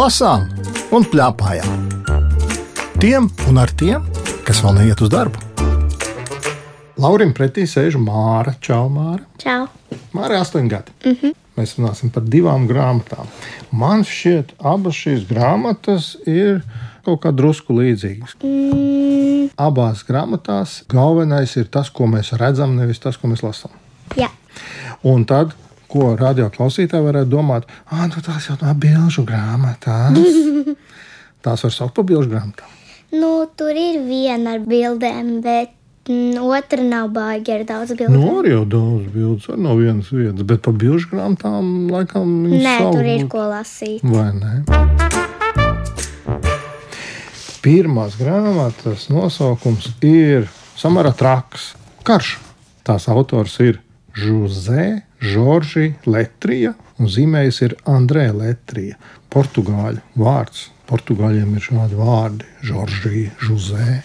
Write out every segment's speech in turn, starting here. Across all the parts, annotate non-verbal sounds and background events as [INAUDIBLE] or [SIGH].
lasām un plēpājām. Tiem un ar tiem, kas vēl neiet uz darbu. Laurim pretī sēž Māra. Čau, Māra. Čau. Māra ir astoņi gadi. Mm -hmm. Mēs runāsim par divām grāmatām. Man šķiet, abas šīs grāmatas ir kaut kā drusku līdzīgas. Mm, Abās grāmatās galvenais ir tas, ko mēs redzam, nevis tas, ko mēs lasām. jā, Un tad, ko radioklausītāji varētu domāt, ah, nu tās jau tā bilžu grāmatās. [LAUGHS] Tās var saukt par bilžu grāmatām. nu, tur ir viena ar bildēm, bet mm, otra nav baigi ar daudz bildēm. Nu, arī jau daudz bildes, arī no vienas vietas, bet par bilžu grāmatām laikam viņas Nē, sauc tur ir ko lasīt. Vai ne? Pirmās grāmatas nosaukums ir samērā traks. Karš. Tās autors ir Jose Žoržī Letrija, un zīmējs ir Andrē Letrija. Portugāļu vārds. Portugāļiem ir šādi vārdi - Žoržī, Jose.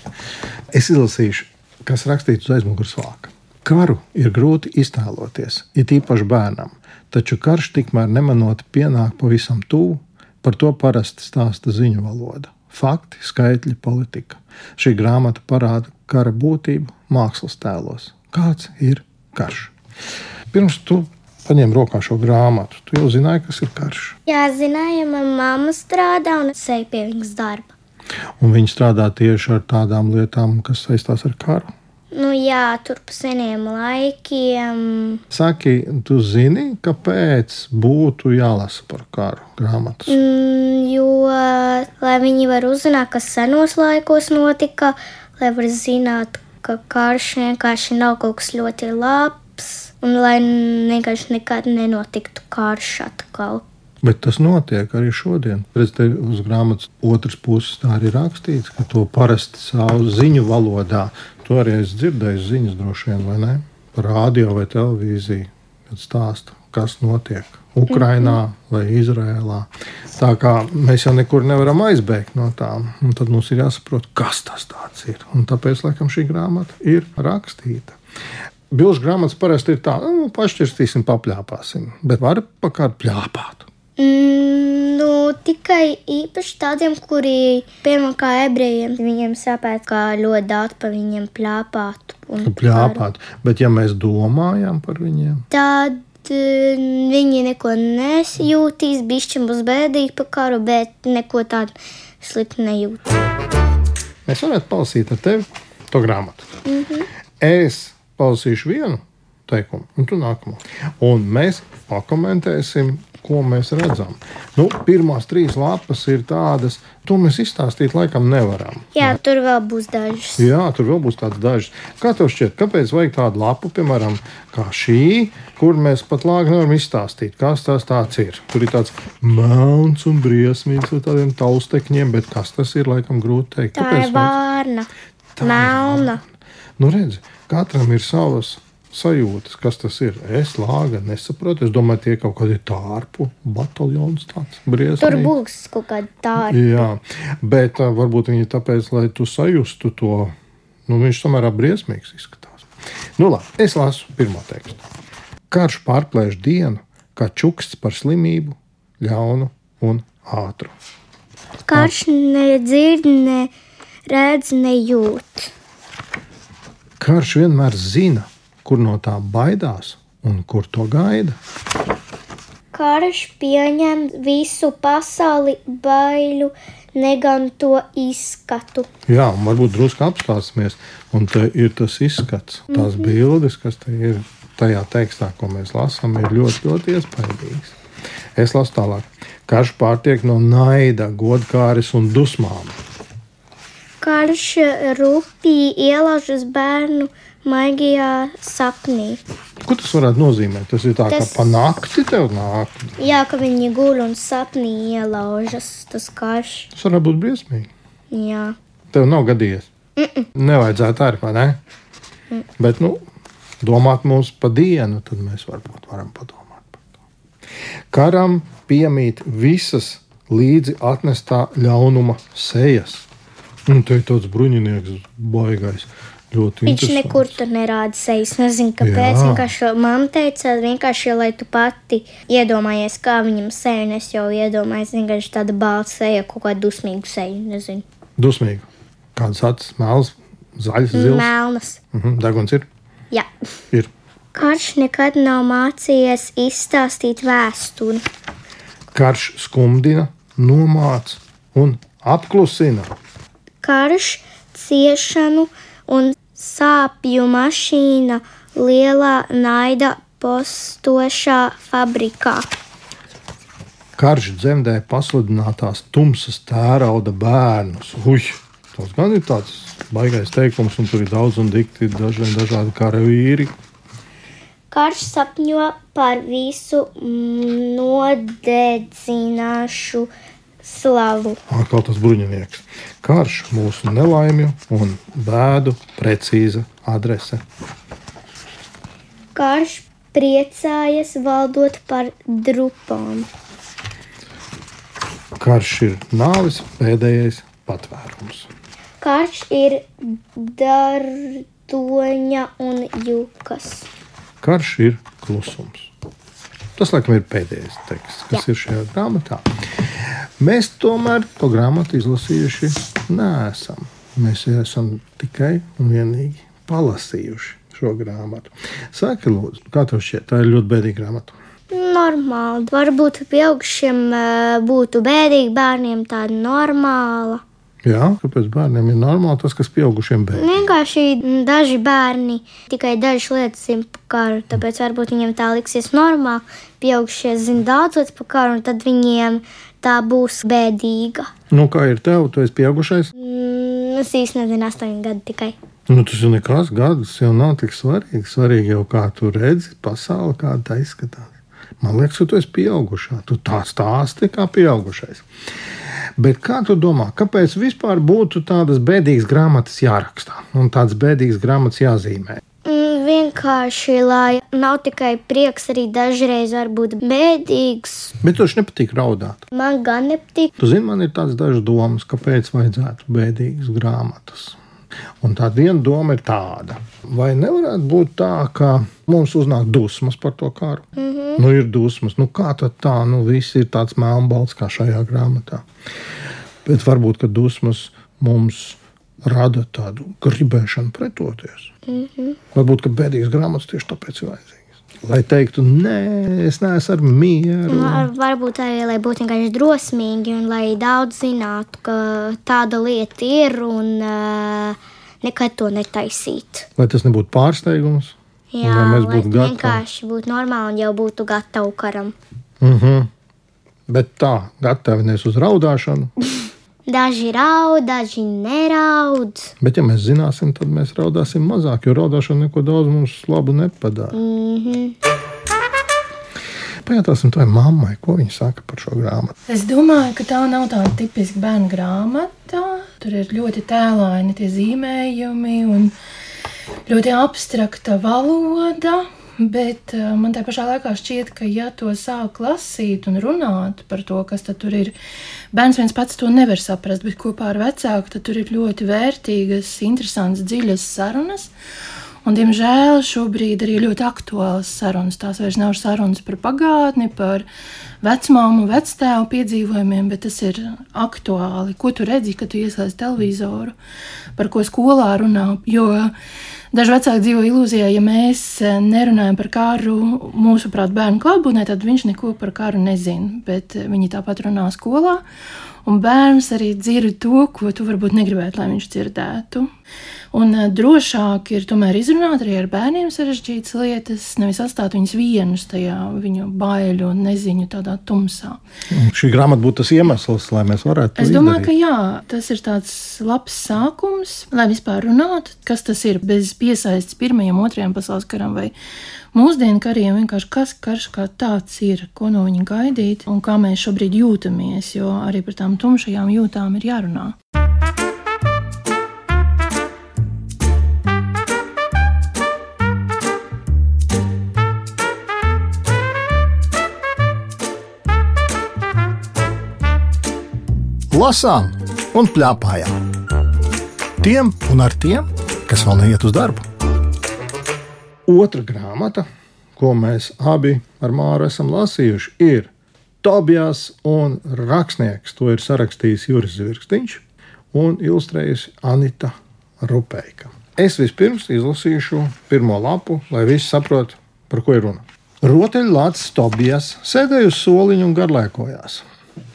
Es izlasīšu, kas rakstīts uz aizmugures vāka. Karu ir grūti iztēloties, it īpaši bērnam, taču karš tikmēr nemanot pienāk pavisam tuvu, par to parasti stāsta ziņu valoda. Fakti, skaitļi, politika. Šī grāmata parāda kara būtību mākslas tēlos. Kāds ir karš? Pirms tu paņem rokā šo grāmatu, tu jau zināji, kas ir karš. Jā, zināja, man mamma strādā un es eju pie viņas darba. Un viņi strādā tieši ar tādām lietām, kas saistās ar karu. Nu, jā, tur pa seniem laikiem. Saki, tu zini, kāpēc būtu jālasa par karu grāmatas? Mm, jo, lai viņi var uzzināt, kas senos laikos notika, lai var zināt, ka karš vienkārši nav kaut kas ļoti labs, un lai vienkārši nekad nenotiktu karš atkal. Bet tas notiek arī šodien. Redz, te uz grāmatas otras puses tā arī rakstīts, ka to parasti savu ziņu valodā. To arī es dzirdēju ziņas droši vien, vai ne? Par radio vai televīziju. Kad stāsta, kas notiek Ukrajinā vai Izrēlā. Tā kā mēs jau nekur nevaram aizbēgt no tām, un tad mums ir jāsaprot, kas tas ir. Un tāpēc, laikam, šī grāmata ir rakstīta. Bilžu grāmatas parasti ir tā, nu, pašķirstīsim, papļāpāsim, bet var pa kādu pļāpāt. Mm, nu, tikai īpaši tādiem, kuri, piemēram, kā ebrejiem, viņiem sāpēt, kā ļoti daudz par viņiem plāpātu. un Pļāpāt. Bet, ja mēs domājam par viņiem, Tad eh, viņi neko nesjūtīs, bišķi būs bēdīgi par karu, bet neko tādu sliktu nejūt. mēs varētu palasīt ar tevi to grāmatu. Mm -hmm. Es palasīšu vienu teikumu, un tu nākamo. Un mēs pakomentēsim, ko mēs redzam. Nu, pirmās trīs lapas ir tādas, to mēs izstāstīt laikam nevaram. Jā, tur vēl būs dažas. Jā, tur vēl būs tāds dažs. Kā tev šķiet, kāpēc vajag tādu lapu, piemēram, kā šī, kur mēs pat lāgi nevaram izstāstīt, kas tas tāds ir? Tur ir tāds melns un briesmīgs ar tādiem taustekņiem, bet kas tas ir, laikam grūti teikt. Tā Kāpēc ir vārna, melna. Nu, redzi, katram ir savas sajūtas, kas tas ir. Es lāga nesaprotu. Es domāju, tie kaut kādi tārpu bataljons tāds briesmīgs. Tur būs kaut kāda tāda. Jā, bet uh, varbūt viņi tāpēc, lai tu sajustu to, nu, viņš tomēr briesmīgs izskatās. Nu, labi, es lasu pirmo tekstu. Karš pārplēš dienu, kā čuksts par slimību, ļaunu un ātru. Karš nedzird, ne redz, ne jūt. Karš vienmēr zina, kur no tā baidās un kur to gaida. Karš pieņem visu pasauli baiļu, ne gan to izskatu. Jā, varbūt drusku apstāsimies, un te ir tas izskats, tās bildes, kas te ir tajā tekstā, ko mēs lasām, ir ļoti, ļoti iespaidīgas. Es lasu tālāk. Karš pārtiek no naida, godkāres un dusmām. Karš rupji ielaužas bērnu maigajā sapnī. Ko tas varētu nozīmēt? Tas ir tā, Tas- ka pa nakti tev nāk. Jā, ka viņi guļ un sapnī ielaužas tas karš. Tas varētu būt briesmīgi. Jā, Tev nav gadījies. Mm -mm. Nevajadzētu arī, vai ne? Mm. Bet, nu, domāt mums pa dienu, tad mēs varbūt varam padomāt par to. Karam piemīt visas līdzi atnestā ļaunuma sejas. Un te ir tāds bruņinieks, baigais. Viņš nekur tur nerāda sejas. Nezinu, kāpēc. Vienkārši mamma teica, vienkārši, lai tu pati iedomājies, kā viņam seja. un Es jau iedomājos, vienkārši tāda balta seja, kaut kāda dusmīga seja. Nezinu, Dusmīgi. Kādas acis, mēls, zaļas, zils. melnas. Mhm, Deguns ir. Jā. ir. Karš nekad nav mācījies izstāstīt vēsturi. Karš skumdina, nomāca un apklusina. Karš, ciešanu un sāpju mašīna lielā naida postošā fabrikā. Karš dzemdē pasludinātās tumsas tērauda bērnus. Uj, tas gan ir tāds baisais teikums, un tur ir daudz un dikti dažiem dažādi karavīri. Karš sapņo par visu nodedzināšu slavu. Atkal tas bruņinieks. Karš mūsu nelaimju un bēdu precīza adrese. Karš priecājas valdot par drupām. Karš ir nāves pēdējais patvērums. Karš ir dardoņa un jukas. Karš ir klusums. Tas, laikam, ir pēdējais teksts, kas Jā. ir šajā grāmatā. Mēs tomēr to grāmatu izlasījuši neesam. Mēs esam tikai un vienīgi palasījuši šo grāmatu. Saki, lūdzu, kā tev šķiet, tā ir ļoti bēdīga grāmata. Normāli. Varbūt pieaugušiem eh, būtu bēdīgi, bērniem tāda normāla. Jā, kāpēc bērniem ir normāli tas, kas pieaugušiem bēg? Vienkārši daži bērni tikai dažas lietas zina par karu, tāpēc varbūt viņiem tā liksies normāli. Pieaugušie zina daudz lietas par karu, un tad viņiem tā būs bēdīga. Nu, kā ir tev, tu esi pieaugušais? Mm, es īstenībā nezinu, astoņi gadi tikai. Nu, tas jau nekas, gadus jau nav tik svarīgi. Svarīgi jau kā tu redzi pasauli, kāda tā izskatās. Man liekas, ka tu esi pieaugušā. Tu tā stāsti kā pieaugušais. Bet kā tu domā, kāpēc vispār būtu tādas bēdīgas grāmatas jāraksta un tādas bēdīgas grāmatas jāzīmē? Vienkārši, lai nav tikai prieks, arī dažreiz var būt bēdīgs. Bet tev nepatīk raudāt. Man gan nepatīk. Tu zini, man ir tādas dažas domas, kāpēc vajadzētu bēdīgas grāmatas. Un tā viena doma ir tāda, vai nevarētu būt tā, ka mums uznāk dusmas par to karu. Mm -hmm. Nu, ir dusmas, nu kā tad tā, nu viss ir tāds melnbalts kā šajā grāmatā. Bet varbūt, ka dusmas mums rada tādu gribēšanu pretoties. Mm -hmm. Varbūt, ka bēdīgas grāmatas tieši tāpēc ir vajadzīgas. Lai teiktu, nē, es neesmu ar mieru. Var, varbūt arī, lai būtu vienkārši drosmīgi un lai daudz zinātu, ka tāda lieta ir un uh, nekad to netaisīt. Lai tas nebūtu pārsteigums. Jā, Lai mēs būtu gatavi. vienkārši būtu normāli un jau būtu gatavi karam. Mm -hmm. Bet tā, gatavi nevis uz raudāšanu. [LAUGHS] Daži raud, daži neraud. Bet, ja mēs zināsim, tad mēs raudāsim mazāk, jo raudāšana neko daudz mums labu nepadara. Mm -hmm. Pajautāsim tai mammai, ko viņa saka par šo grāmatu. Es domāju, ka tā nav tāda tipiska bērnu grāmata. Tur ir ļoti tēlaini tie zīmējumi un ļoti abstrakta valoda. Bet uh, man tā pašā laikā šķiet, ka, ja to sāk lasīt un runāt par to, kas tur ir, bērns viens pats to nevar saprast, bet kopā ar vecāku tur ir ļoti vērtīgas, interesantas, dziļas sarunas. Un, diemžēl šobrīd arī ļoti aktuālas sarunas. Tās vairs nav sarunas par pagātni, par vecmāmu, vectēvu piedzīvojumiem, bet tas ir aktuāli. Ko tu redzi, kad tu ieslēdz televizoru, par ko skolā runā? Jo daži vecāki dzīvo ilūzijā, ja mēs nerunājam par kāru mūsuprāt bērnu klātbūtnē, tad viņš neko par kāru nezina. Bet viņi tāpat runā skolā. Un bērns arī dzird to, ko tu varbūt negribētu, lai viņš dzirdētu. Un uh, drošāk ir tomēr izrunāt arī ar bērniem sarežģītas lietas, nevis atstāt viņus vienus tajā viņu baiļu un neziņu tādā tumsā. Un šī grāmata būtu tas iemesls, lai mēs varētu Es domāju, ka izdarīt. jā, tas ir tāds labs sākums, lai vispār runātu, kas tas ir bez piesaistes Pirmajam, Otrajam pasaules karam vai mūsdienu kariem. Vienkārši kas karš kā tāds ir, ko no viņa gaidīt un kā mēs šobrīd jūtamies, jo arī par tām tumšajām jūtām ir jārunā. Lasām un plēpājām. Tiem un ar tiem, kas vēl neiet uz darbu. Otra grāmata, ko mēs abi ar Māru esam lasījuši, ir Tobijas un rakstnieks. To ir sarakstījis Juris Zvirkstiņš un ilustrējusi Anita Rupeika. Es vispirms izlasīšu pirmo lapu, lai visi saprotu, par ko ir runa. Rotaļlācis Tobijas sēdēja uz soliņa un garlaikojās.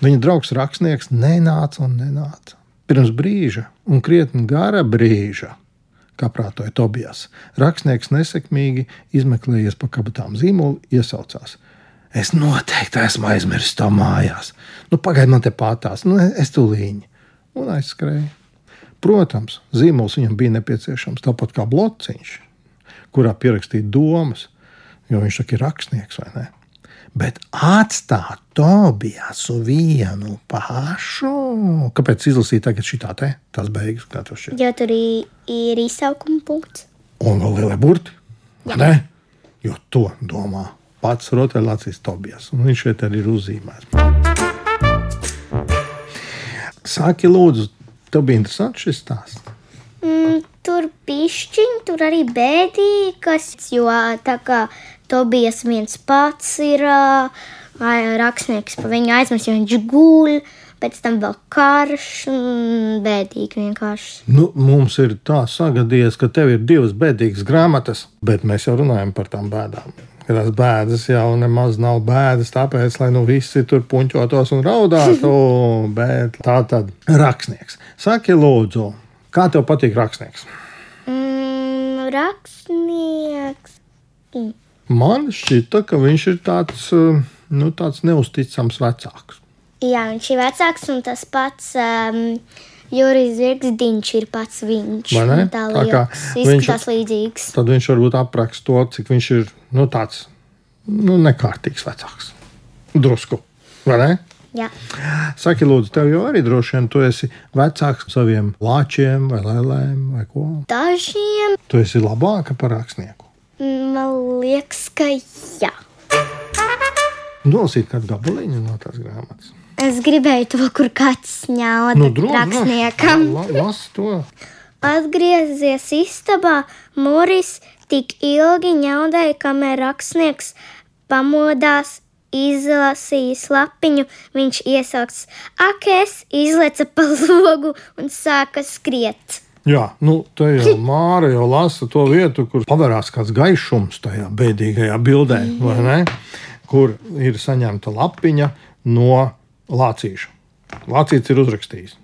Viņa draugs rakstnieks nenāca un nenāca. Pirms brīža, un krietni gara brīža, kā prātoja Tobijas, rakstnieks nesekmīgi izmeklējies pa kabatām zīmolu, iesaucās. Es noteikti esmu aizmirsis to mājās. Nu, Pagaidiet, man te pātās, nu, es tūlīņi. Un aizskrēju. Protams, zīmols viņam bija nepieciešams tāpat kā blociņš, kurā pierakstīt domas, jo viņš ir rakstnieks vai ne. Bet atstāt Tobijasu vienu pašu. Kāpēc izlasīt tagad šī tā te? Tas beigas, kā tas šķiet. Jo tur ir izsaukuma punkts. Un vēl lielie burti. Ne? Jo to domā pats rotaļlācis Tobijas. Un viņš šeit arī ir uzzīmēts. Sāki lūdzu, tev bija interesants šis stāsts. Mm, tur pišķiņi, tur arī bēdīgas, jo tā kā Tobijas viens pats ir ā, rakstnieks, pa viņu aizmirst, jo viņš guļ, pēc tam vēl karš, bēdīgi vienkārši. Nu, mums ir tā sagadījies, ka tev ir divas bēdīgas grāmatas, bet mēs jau runājam par tām bēdām. Tās bēdas jau nemaz nav bēdas, tāpēc, lai nu visi tur puņķotos un raudātu, [LAUGHS] bet tā tad rakstnieks. Saki, lūdzu, kā tev patīk rakstnieks? Mm, rakstnieks. Man šķita, ka viņš ir tāds, eh, nu, tāds neusticams vecāks. Jā, viņš ir vecāks, un tas pats um, Jurijs Zirgsdiņš ir pats viņš. Un Tā Tā kā liekas, viņš- izskatās līdzīgs. Tad viņš varbūt apraksta to, cik viņš ir nu, tāds nu, nekārtīgs vecāks. Drusku, vai ne? Jā. Saki, lūdzu, tev jau arī droši vien tu esi vecāks saviem lāčiem vai lēlēm vai ko. Dažiem Tu esi labāka par rakstnieku. Man liekas, ka jā. Nolasīt kādu gabaliņu no tās grāmatas. Es gribēju to, kur kāds ņauda Nu, rakstniekam. La, la, las to. Atgriezies istabā, Moris tik ilgi ņaudēja, kamēr rakstnieks pamodās, izlasījis lapiņu, viņš iesauks, ak, es izleca pa [LAUGHS] logu un sāka skriet. Jā, nu, tā jau Māra jau lasa to vietu, kur pavērās kāds gaišums tajā bēdīgajā bildē, ne? Kur ir saņemta lapiņa no lācīša. Lācīts ir uzrakstījis.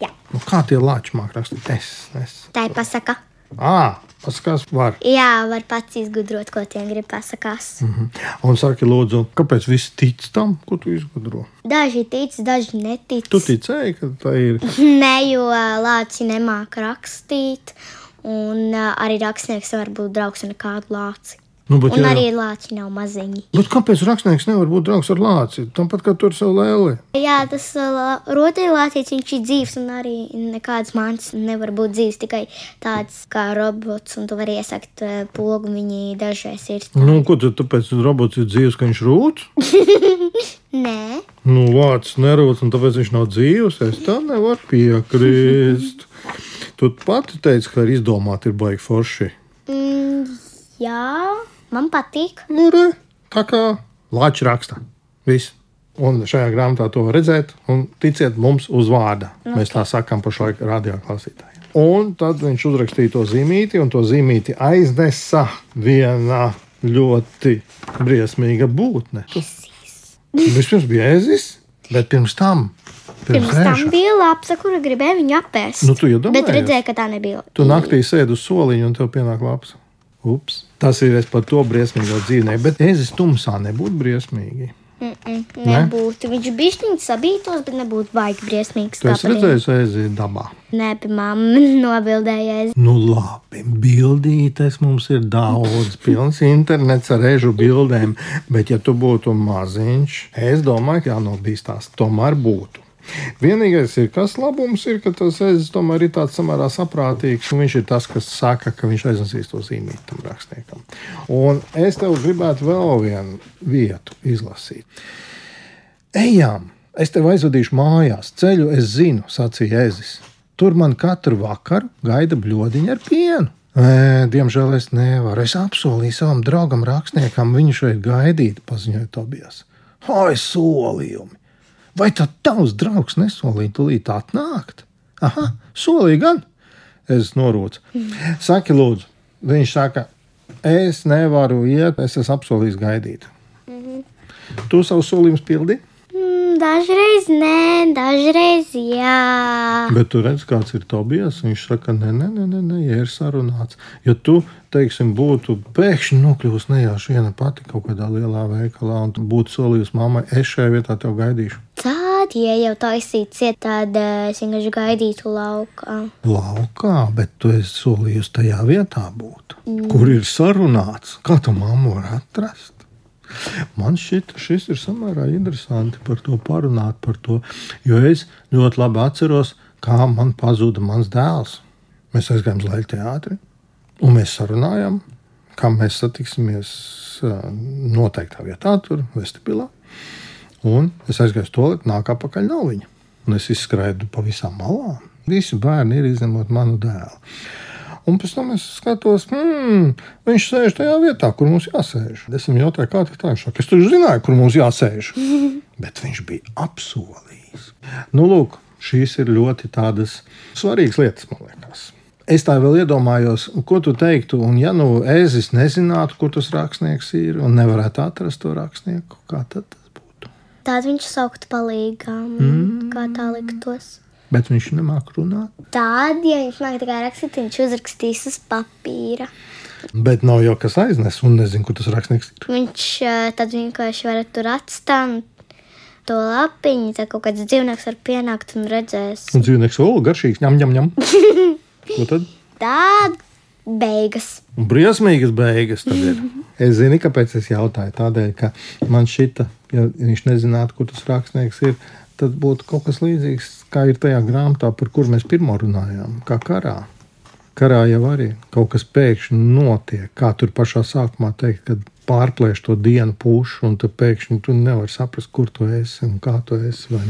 Jā. Nu, kā tie lāči māk rakstīt? Es, es. Tā ir pasaka. Ā, paskatās, var. Jā, var pats izgudrot, ko tie grib pasakās. Mm. Un saki, lūdzu, kāpēc visi tic tam, ko tu izgudro? Daži tic, daži netic. Tu ticēji, ka tā ir. [LAUGHS] Nē, jo lāci nemāca rakstīt, un arī rakstnieks var būt draugs ar kādu lāci. Nu, bet, Un jā, arī lāči nav maziņi. bet kāpēc rakstnieks nevar būt draugs ar lāci? Tāpat kā tur savu lēli. Jā, tas rotaļlācis viņš ir dzīves, un arī nekādas mākslas nevar būt dzīves, tikai tāds kā robots, un tu vari iesakt ā, pogu, viņi dažreiz ir. Nu, ko tu tāpēc robots ir dzīves, ka viņš rūt? [LAUGHS] Nē, Nu, vārds nerūc, un tāpēc viņš nav dzīves. Es tam nevaru piekrist. Tu pati teici, ka izdomāt ir baigi forši. mm, jā, man patīk. Nu, re, tā kā lāči raksta. Viss. Un šajā grāmatā to var redzēt, un ticiet mums uz vārda. Mēs tā sakām pašlaik radioklausītājiem. Un tad viņš uzrakstīja to zīmīti, un to zīmīti aiznesa viena ļoti briesmīga būtne. Vispirms bija ēzis, bet pirms tam, pirms, Pirms tam bija lapsa, kura gribēja viņu apēst. Nu, tu iedomājies? Bet redzēja, ka tā nebija. tu naktī sēdi uz soliņa, un tev pienāk labs. Ups. Tas ir par to briesmīgo dzīvnieku, bet ēzis tumsā nebūtu briesmīgi. Mm -mm, nebūtu. Viņš bija šķiņķis sabītos, bet nebūtu baigi briesmīgs. Viņu. redzējis ēzi dabā. Nē, pie mammas [LAUGHS] nobildējies. Nu, labi, bildītes mums ir daudz, [LAUGHS] pilns internets ar režu bildēm, bet, ja tu būtu maziņš, es domāju, ka jānobīstās. Tomēr būtu. Vienīgais, ir, kas labums ir, ka tas ezis tomēr ir tāds samērā saprātīgs, un viņš ir tas, kas saka, ka viņš aiznesīs to zīmīt tam rakstniekam. Un es tev gribētu vēl vienu vietu izlasīt. Ejam, es tev aizvedīšu mājās, ceļu es zinu, sacīja ezis. Tur man katru vakaru gaida bludiņa ar pienu. Nē, diemžēl es nevaru. Es apsolīju savam draugam, rakstniekam, viņu šeit gaidīt, paziņoja Tobijas. Ai, solījumi! Vai tad tavs draugs nesolīja tūlīt atnākt? Aha, solīja gan! Es norūcu. Saki, lūdzu, viņš saka, es nevaru iet, es esmu apsolījis gaidīt. Mm -hmm. Tu savu solījumu pildīji? Mm, Dažreiz nē, dažreiz jā. Bet tu redz, kāds ir Tobijas. Viņš saka, nē, nē, nē, nē, nē ja ir sarunāts. Ja tu, teiksim, būtu pēkšņi nokļuvusi nejauši viena pati kaut kādā lielā veikalā un tu būtu solījusi mammai, es šajā vietā tev gaidīšu. Tad, ja jau taisītu ciet, tad eh, es vienkārši gaidītu laukā. Laukā, bet tu esi solījusi tajā vietā būt, mm. kur ir sarunāts. Kā tu mammu var atrast? Man šķiet, šis ir samērā interesanti par to parunāt, par to, jo es ļoti labi atceros, kā man pazuda mans dēls. Mēs aizgājām uz Latvijas teātri, un mēs sarunājām, kā mēs satiksimies ā, noteiktā vietā, tur vestibilā. Un es aizgāju to, nāk apakaļ nav viņa. Un es izskrēju pa visām malām. Visi bērni ir izņemot manu dēlu. Un pēc tam es skatos, hmm, viņš sēž tajā vietā, kur mums jāsēž. Es viņam jautāju, kā tā ir. Es taču zināju, kur mums jāsēž. [LAUGHS] Bet viņš bija apsolījis. Nu, lūk, šīs ir ļoti tādas svarīgas lietas, man liekas. Es tā vēl iedomājos, ko tu teiktu, un ja nu ēzis nezinātu, kur tas rakstnieks ir, un nevarētu atrast to rakstnieku, kā tad Tad viņš sauktu palīgām, mm. kā tā liktos. Bet viņš nemāk runāt. Tad, ja viņš nāk tikai rakstīt, viņš uzrakstīs uz papīra. Bet nav jau kas aiznes, un nezinu, kur tas rakstnieks ir. Viņš tad vienkārši var tur atstāt to lapiņu, tad kaut kāds dzīvnieks var pienākt un redzēs. Un dzīvnieks vēl garšīgs, ņem, ņem, ņem. [LAUGHS] Ko tad? Tad beigas. Briesmīgas beigas tad ir. Es zinu, kāpēc es jautāju. Tādēļ, ka man šķita, ja viņš nezinātu, kur tas rakstnieks ir, tad būtu kaut kas līdzīgs, kā ir tajā grāmatā, par kur mēs pirmo runājām, kā karā. Karā jau arī kaut kas pēkšņi notiek, kā tur pašā sākumā teikt, kad pārplēš to dienu pušu, un tu pēkšņi tu nevari saprast, kur tu esi un kā tu esi.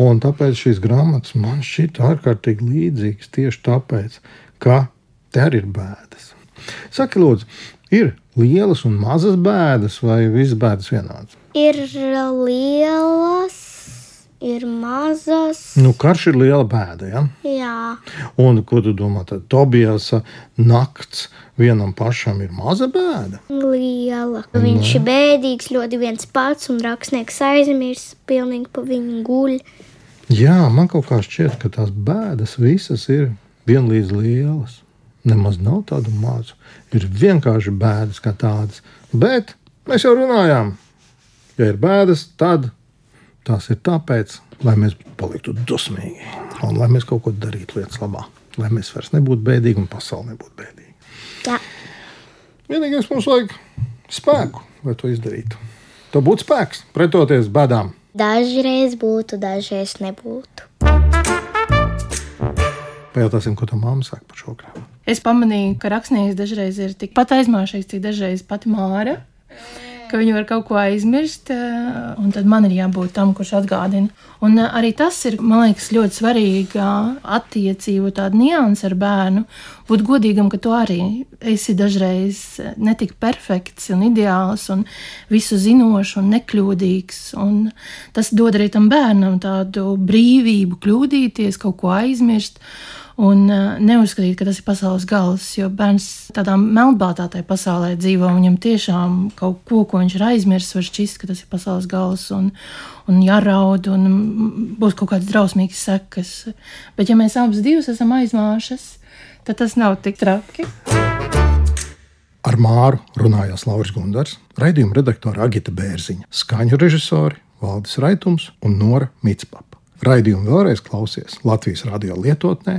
Un tāpēc šīs grāmatas man šķiet ārkārtīgi līdzīgas tieši tāpēc, ka te arī ir bēdas. Saki, lūdzu, ir lielas un mazas bēdas, vai visas bēdas vienādas? Ir lielas, ir mazas. Nu, karš ir liela bēda. Ja? Jā, Un ko tu domā? Tad Tobijas nakts vienam pašam ir maza bēda. liela. Viņš ir bēdīgs, ļoti viens pats, un rakstnieks aizmirst, pilnīgi pa viņu guļ. Jā, man kaut kā šķiet, ka tās bēdas visas ir vienlīdz lielas. Nemaz nav tādu mazu. Ir vienkārši bēdas kā tādas. Bet mēs jau runājām, ja ir bēdas, tad tās ir tāpēc, lai mēs paliktu dusmīgi un lai mēs kaut ko darītu lietas labā. Lai mēs vairs nebūtu bēdīgi un pasaule nebūtu bēdīga. Jā, Vienīgais mums vajag spēku, lai to izdarītu. Tev būtu spēks pretoties bēdām. dažreiz būtu, dažreiz nebūtu. Pajautāsim, ko tā mamma saka par šo grāmatu. Es pamanīju, ka rakstnieks dažreiz ir tikpat aizmāšīgs, cik dažreiz pati māra. Ka viņi var kaut ko aizmirst, eh, un tad man ir jābūt tam, kurš atgādina. Un eh, arī tas ir, man liekas, ļoti svarīga attiecība, tāda nianses ar bērnu. Būt godīgam, ka tu arī esi dažreiz netik perfekts un ideāls, un visu zinošs un nekļūdīgs. Un tas dod arī tam bērnam tādu brīvību, kļūdīties, kaut ko aizmirst. Un uh, neuzskatīt, ka tas ir pasaules gals, jo bērns tādā melnbaltātai pasaulē dzīvo. Viņam tiešām kaut ko, ko viņš ir aizmirsis, var šķist, ka tas ir pasaules gals un, un jāraud, un būs kaut kādas drausmīgas sekas. Bet, ja mēs abas divas esam aizmāšas, tad tas nav tik traki. Ar Māru runājās Lauris Gundars, raidījuma redaktore Agita Bērziņa, skaņu režisori Valdis Raitums un Nora Mitspapa. Raidījumu vēlreiz klausies Latvijas radio lietotnē,